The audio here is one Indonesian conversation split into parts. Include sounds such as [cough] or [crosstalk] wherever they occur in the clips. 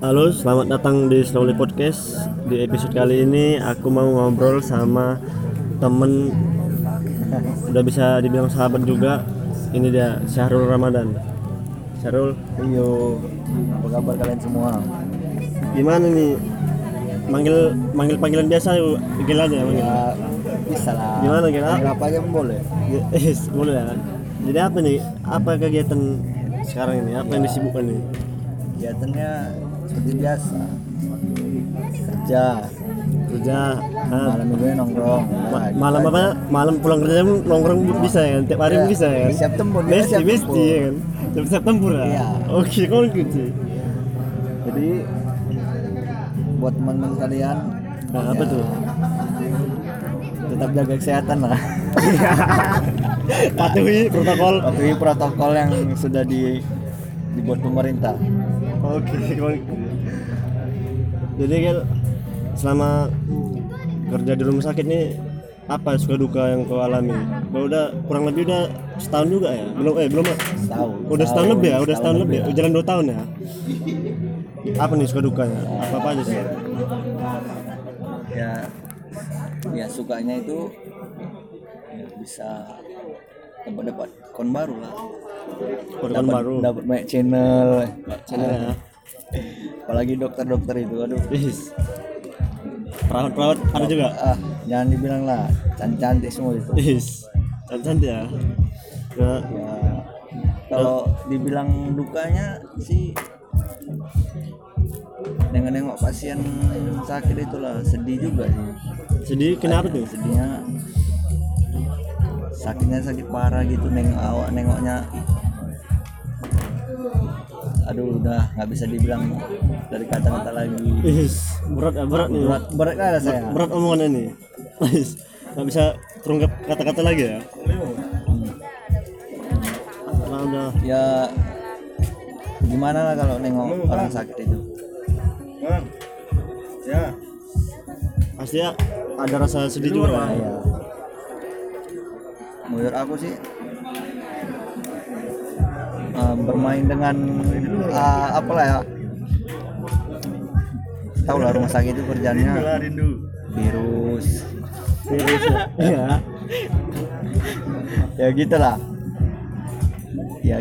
Halo, selamat datang di Slowly Podcast. Di episode kali ini aku mau ngobrol sama temen udah bisa dibilang sahabat juga. Ini dia Syahrul Ramadan. Syahrul, Yo, apa kabar kalian semua? gimana nih? Manggil manggil panggilan biasa yuk, panggil aja manggil. Ya, bisa lah. Gimana? Panggil apa aja boleh. Eh, boleh ya. Jadi apa nih? Apa kegiatan sekarang ini? Apa yang disibukkan nih? Kegiatannya seperti biasa. Kerja, Kerja, ah, malam minggunya nongkrong. Ma- malam apa? Malam pulang kerja nongkrong bisa ya tiap hari Ya, bisa ya siap tempur, besti siap besti ya kan? Siap siap tempur ya Iya. oke kalau gitu. Jadi buat teman-teman kalian nah apa ya, tuh? Tetap jaga kesehatan lah. [laughs] patuhi protokol. Patuhi protokol yang sudah di dibuat pemerintah. Oke [laughs] kalau gitu jadi kan selama kerja di rumah sakit nih apa suka duka yang kau alami? Kau udah kurang lebih udah setahun juga ya? Belum eh belum Setahun. udah setahun lebih ya? Udah setahun lebih? ya? jalan dua tahun ya? Apa nih suka dukanya? Apa apa aja sih? Ya ya sukanya itu ya bisa dapat dapat. Kon baru lah. Kon dapat baru. dapat banyak channel channel. Ya apalagi dokter-dokter itu aduh. Wis. Perawat-perawat ada juga. ah jangan dibilang lah. Cantik cantik semua itu. Is. Cantik ya. Ya, ya. Kalau dibilang dukanya sih dengan nengok pasien sakit itulah. Sedih juga sih. Sedih kenapa tuh? sedihnya sakitnya sakit parah gitu nengok awak nengoknya aduh udah nggak bisa dibilang dari kata-kata lagi Is. Berat ya, berat nih. berat berat lah saya Berat omongan ini. Is. Gak bisa terungkap kata-kata lagi ya. Nah, udah. ya gimana lah kalau nengok orang sakit itu Ya. Pasti ya ada rasa sedih juga. ya. Menurut aku sih eh, bermain dengan eh, apalah ya tahu lah rumah sakit itu kerjanya. Virus. Virus. [laughs] Ya. Ya gitulah. Ya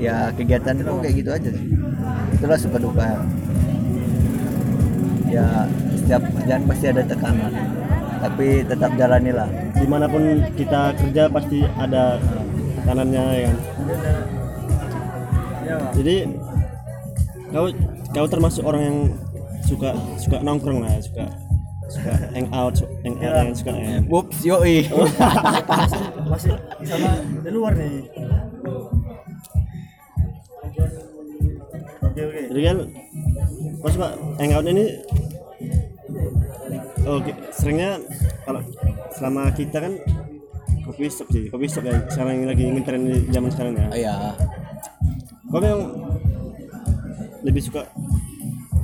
ya kegiatan itu kayak gitu aja sih. Itulah suka duka. Ya setiap kerjaan pasti ada tekanan tapi tetap jalanilah Di mana pun kita kerja pasti ada tekanannya ya kan. Jadi kau kau termasuk orang yang suka suka nongkrong lah, suka suka hang out, hang out yang suka ya. Ups, yoi. Masih sama di luar nih. Oke oke. Jadi kan pas pak hang out ini Oke, seringnya kalau selama kita kan kopi shop sih, kopi shop ya sekarang yang lagi ngetren di zaman sekarang ya. Iya. Kau memang lebih suka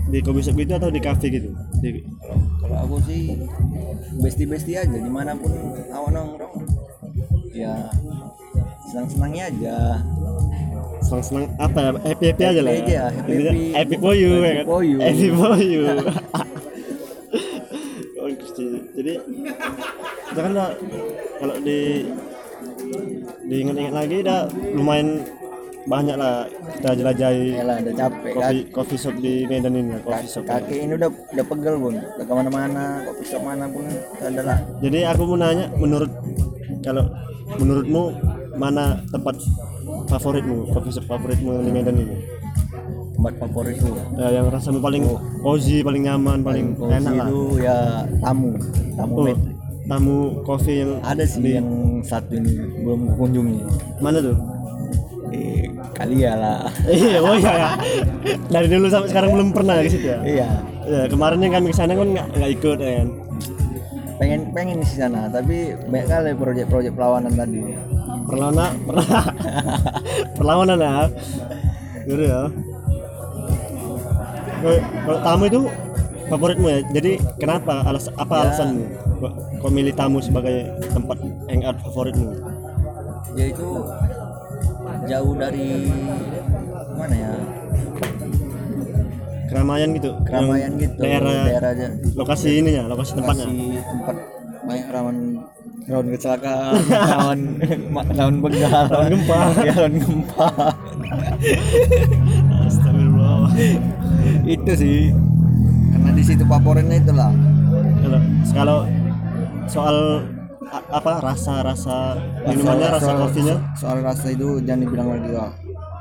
di kopi shop gitu atau di kafe gitu? Di, Kalau aku sih besti-besti aja di mana pun awak nongkrong. Ya senang-senangnya aja. senang-senang apa ya happy happy aja lah Happy aja, happy, happy. happy for you Happy ya kan for you. happy for you. [laughs] jadi udah kalau di diingat-ingat lagi udah lumayan banyak lah kita jelajahi Ya lah, udah capek. kopi Kaki, coffee shop di Medan ini coffee shop kaki ini udah udah pegel bun. Udah ke mana-mana, kopi shop mana pun adalah. jadi aku mau nanya menurut kalau menurutmu mana tempat favoritmu coffee shop favoritmu di Medan ini Tempat favorit tuh. ya, yang rasamu paling cozy paling nyaman paling, Cozy enak lah itu ya tamu, tamu Oh, tamu kopi yang Ada sih yang satu ini belum kunjungi. mana tuh? Eh, kali ya lah. [laughs] iya, oh iya ya. Dari dulu sampai sekarang belum pernah ke situ ya. iya. Ya, kemarin yang kami ke sana kan nggak nggak ikut ya kan. Pengen pengen di sana, tapi banyak kali proyek-proyek perlawanan tadi. Perlawanan, [laughs] perlawanan ya. Gitu ya. Kalau- tamu itu favoritmu ya. Jadi kenapa? Alas apa Ya. alasanmu? Kok, kok milih tamu sebagai tempat hangout favoritmu? Yaitu jauh dari mana ya keramaian gitu keramaian Yang gitu daerah, daerah aja lokasi ininya lokasi tempatnya lokasi tempat banyak rawan rawan kecelakaan [laughs] rawan rawan begal rawan gempa. [laughs] ya, rawan gempa [laughs] Astagfirullah itu sih. Karena di situ favoritnya itulah kalau kalau soal apa rasa rasa minumannya rasa Soal- kopinya? soal rasa itu jangan dibilang lagi lah.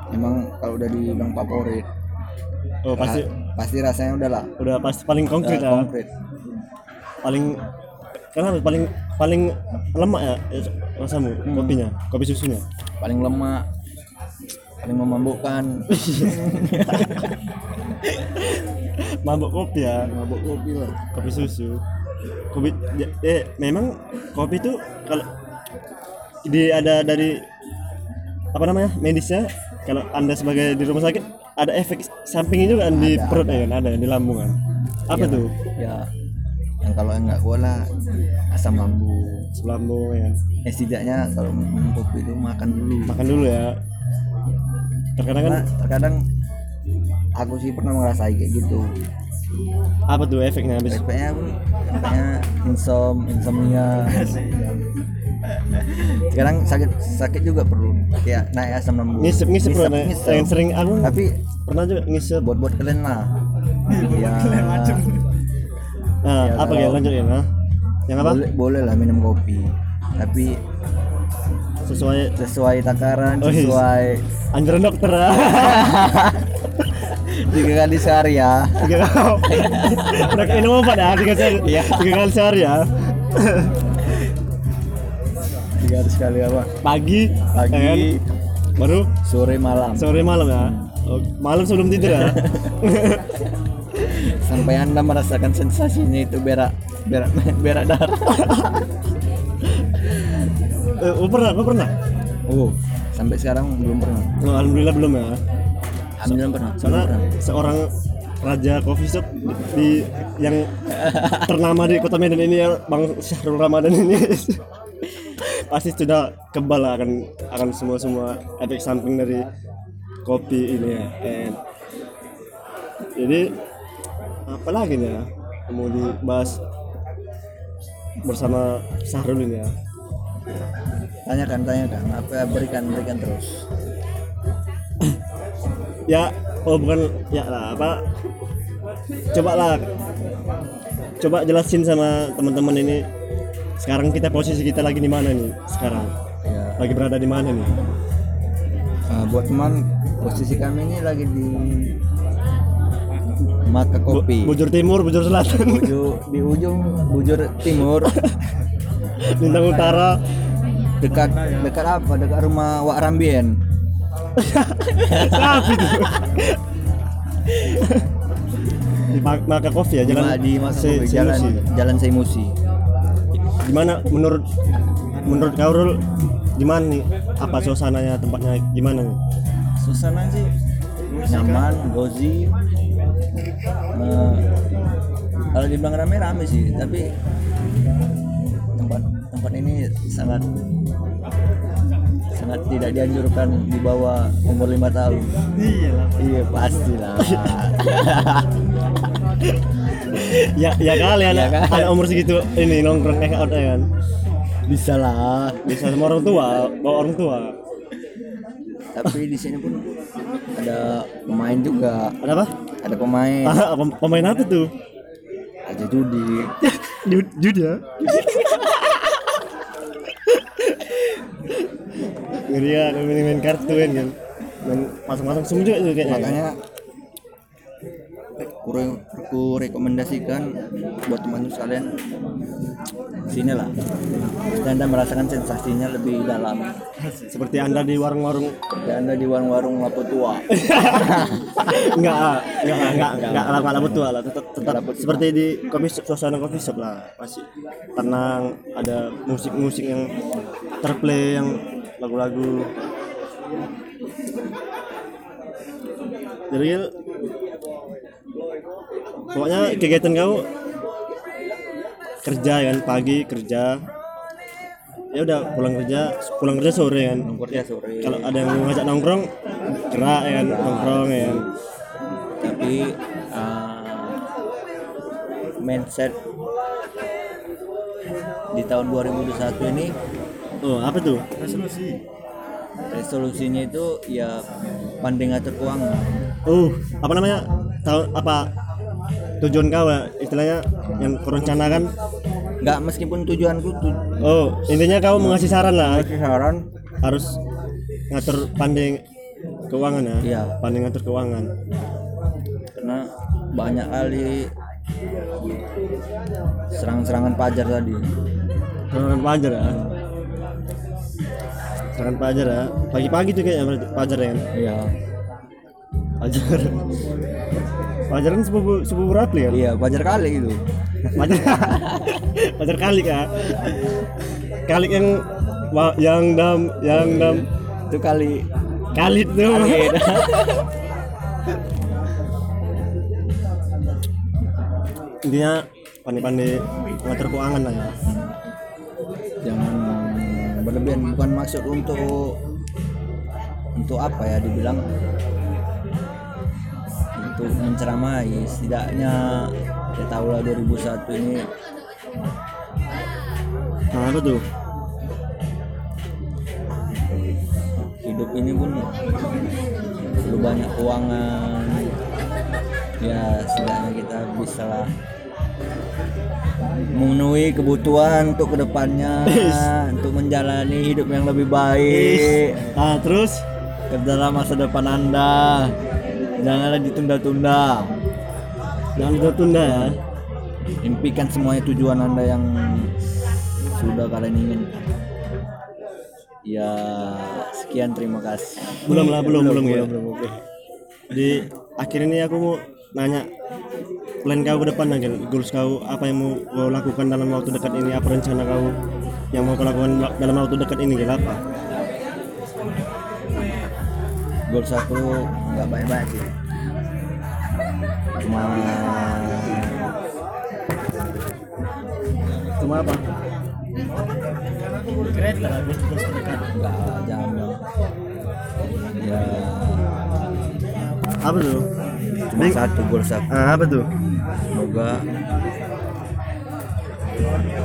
Emang kalau udah dibilang favorit oh pasti pasti rasanya udah lah. udah pasti paling konkret ya konkret. Paling kenapa paling paling lemak ya eh, rasamu Hmm. kopinya kopi susunya? Paling lemak. Paling memabukkan [laughs] mabuk kopi ya mabuk kopi lah kopi susu. Kopi ya, eh memang kopi itu kalau di ada dari apa namanya medisnya kalau anda sebagai di rumah sakit ada efek sampingnya juga kan di perut ya kan ada di lambung kan? Apa tuh? ya yang kalau yang nggak kuat lah asam lambung. Lambung ya kan? ya setidaknya kalau minum kopi itu makan dulu. Makan dulu ya. Terkadang kan terkadang aku sih pernah ngerasain kayak gitu. Apa tuh efeknya habis? Efeknya efeknya insom insomnia. Sekarang sakit sakit juga perlu kayak naik asam lambung. Ngisep ngisep Ngisep, pernah ngisep. yang sering. Aku tapi pernah juga ngisep. buat buat kalian lah. Ya nah, Ya, apa kalau- ya lanjut ya nah? yang apa? Boleh boleh lah minum kopi. Tapi sesuai. sesuai takaran Oh, iya. sesuai anjuran dokter ya [laughs] tiga kali sehari ya. Tiga kali. Kayak minum obat ya tiga kali Iya. tiga kali sehari ya. Tiga kali sekali apa? Pagi. Pagi. ya kan? baru? Sore malam. Sore malam ya. Oh, malam sebelum tidur ya? [laughs] Sampai anda merasakan sensasinya itu berak berak [laughs] berak darah. Oh, pernah? Pernah? Oh sampai sekarang belum pernah. Oh, alhamdulillah belum ya alhamdulillah pernah. pernah. seorang raja coffee shop di yang [laughs] ternama di kota Medan ini ya Bang Syahrul Ramadan ini. [laughs] Pasti sudah kebal lah akan akan semua semua efek samping dari kopi ini ya. And jadi apa lagi nih ya mau dibahas bersama Syahrul ini ya? Tanyakan tanyakan apa berikan berikan terus ya oh bukan ya lah apa? Coba lah coba jelasin sama teman-teman ini sekarang kita posisi kita lagi di mana nih sekarang? Ya. Lagi berada di mana nih? Eh, buat teman posisi kami ini lagi di Maka Kopi. Bujur timur bujur selatan. Buju- di ujung bujur timur. [laughs] Bintang utara. Dekat dekat apa? Dekat rumah Wak Rambien [laughs] apa itu di Ma- maka kopi ya di, jalan di Maka Se- Kopi jalan jalan Seimusi gimana menurut menurut kau Rul gimana nih? Apa suasananya tempatnya gimana nih? Suasana sih nyaman gozi Eh, kalau dibilang rame rame sih. Tapi tempat tempat ini sangat sangat tidak dianjurkan di bawah umur lima tahun. Iya lah iya pastilah. [laughs] Ya ya kali anak, Ya kan? anak umur segitu ini nongkrong kayak out ya kan? Bisa lah bisa sama orang tua bawa orang tua. Tapi di sini pun ada pemain juga. Ada apa? Ada pemain. Ah, pem- pemain apa tuh? Aja judi. [laughs] Jud- judi ya [laughs] ya kalau main, main kartu kan kan main masang-masang semua juga kayaknya. Makanya re- aku rekomendasikan buat teman-teman sekalian sini lah dan anda merasakan sensasinya lebih dalam. Seperti anda di warung-warung dan anda di warung-warung lapo tua. [laughs] Enggak enggak enggak enggak enggak lama lama tua lah tetap tetap seperti di kopi suasana kopi shop lah pasti. Tenang ada musik-musik yang terplay yang lagu-lagu. Jadi pokoknya kegiatan kau kerja kan pagi kerja. Ya udah pulang kerja pulang kerja sore kan. Kerja sore. Kalau ada yang ngajak nongkrong gerak ya kan nongkrong ya kan. Tapi uh, mindset di tahun 2021 ini oh apa tuh? Resolusinya itu ya pandai ngatur keuangan. Oh apa namanya? Tahu apa tujuan kau ya? Istilahnya yang kau rencanakan nggak meskipun tujuanku tu oh intinya kau mengasih saran lah. Kasih saran. Harus ngatur pandai keuangan ya? Iya. pandai ngatur keuangan. Karena banyak kali serang-serangan pajar tadi. Serangan pajar ya serangan pajar ya. Pagi-pagi tuh kayaknya berarti pajar ya kan? Iya. Pajar pajar kan sepupu sepupu Rapli kan iya pajar kali gitu. Pajar pajar kali kak. Kali yang yang dam yang dam. Itu kali. Kali tuh. Intinya pandai-pandai ngatur keuangan lah ya. Jangan berlebihan bukan maksud untuk untuk apa ya dibilang untuk menceramai. Setidaknya ya tahu lah 2001 ini. Nah apa tuh? Hidup ini pun perlu banyak keuangan. Ya setidaknya kita bisa lah memenuhi kebutuhan untuk ke depannya untuk menjalani hidup yang lebih baik. Ah terus? Kerjalah masa depan anda. Janganlah ditunda-tunda. Jangan ditunda ya. Impikan semuanya tujuan anda yang sudah kalian ingin. Ya sekian terima kasih. Belum lah belum belum, ya. oke. Di akhir ini aku mau nanya plan kau ke depan lagi goals kau apa yang mau kau lakukan dalam waktu dekat ini apa rencana kau yang mau kau lakukan dalam waktu dekat ini gitu apa? Gol satu nggak banyak-banyak sih. Cuma cuma apa? Kereta nggak jangan dong ya. Apa tuh cuma satu gol satu. Ah, apa tuh? Semoga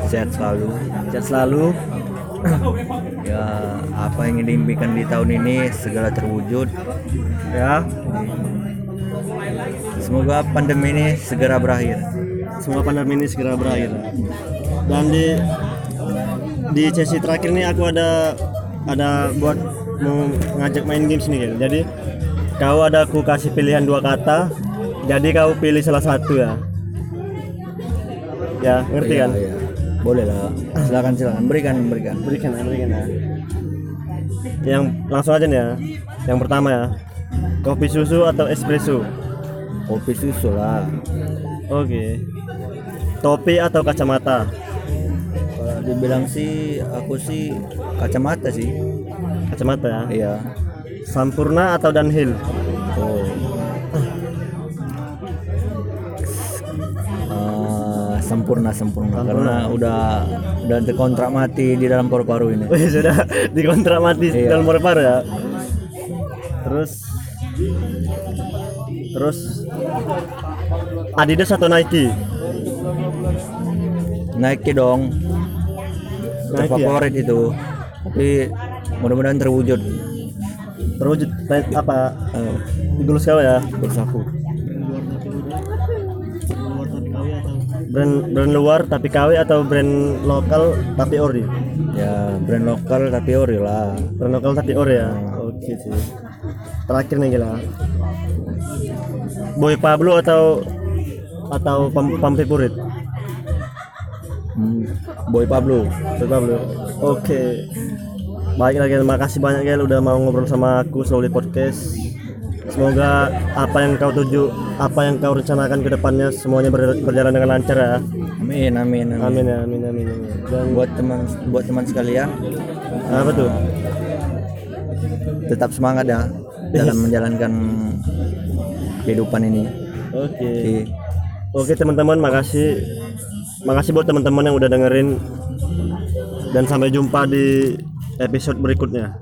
sehat selalu. Sehat selalu. Ya apa yang diimpikan di tahun ini segala terwujud. Ya. Semoga pandemi ini segera berakhir. Semua pandemi ini segera berakhir. Dan di di sesi terakhir ini aku ada ada buat mau ngajak main games nih jadi kau ada aku kasih pilihan dua kata jadi kau pilih salah satu ya. Ya ngerti Iya, kan? iya. boleh lah. Silakan silakan. Berikan berikan. Berikan berikan ya. Yang langsung aja nih ya. Yang pertama ya. Kopi susu atau espresso? Kopi susu lah. Oke. Topi atau kacamata? Kalau dibilang sih aku sih kacamata sih. Kacamata ya? Iya Sampurna atau Dunhill? oh Eh, sempurna sempurna karena udah udah terkontrak mati di dalam paru-paru ini Wih, sudah [laughs] dikontrak mati Iya. dalam paru-paru ya. Terus terus Adidas atau Nike? Nike dong Nike ya? favorit itu tapi mudah-mudahan terwujud Terwujud kayak apa? Eh, Di Gulus kau ya. bersaku Brand brand luar tapi KW atau brand lokal tapi ori? ya brand lokal tapi ori lah Brand lokal tapi ori ya. Oke sih. Terakhir nih gila. Boy Pablo atau atau Pam Pampipurit? Hmm, Boy Pablo Boy Pablo. Oke. Baik lagi terima kasih banyak Gel udah mau ngobrol sama aku Slowly Podcast. Semoga apa yang kau tuju, apa yang kau rencanakan ke depannya semuanya ber- berjalan dengan lancar ya. amin amin, amin. Amin ya, amin amin. amin. Dan buat teman buat teman sekalian apa tuh? tetap semangat ya dalam [laughs] menjalankan kehidupan ini Oke. Oke. Oke teman-teman, makasih. Makasih buat teman-teman yang udah dengerin dan sampai jumpa di episode berikutnya.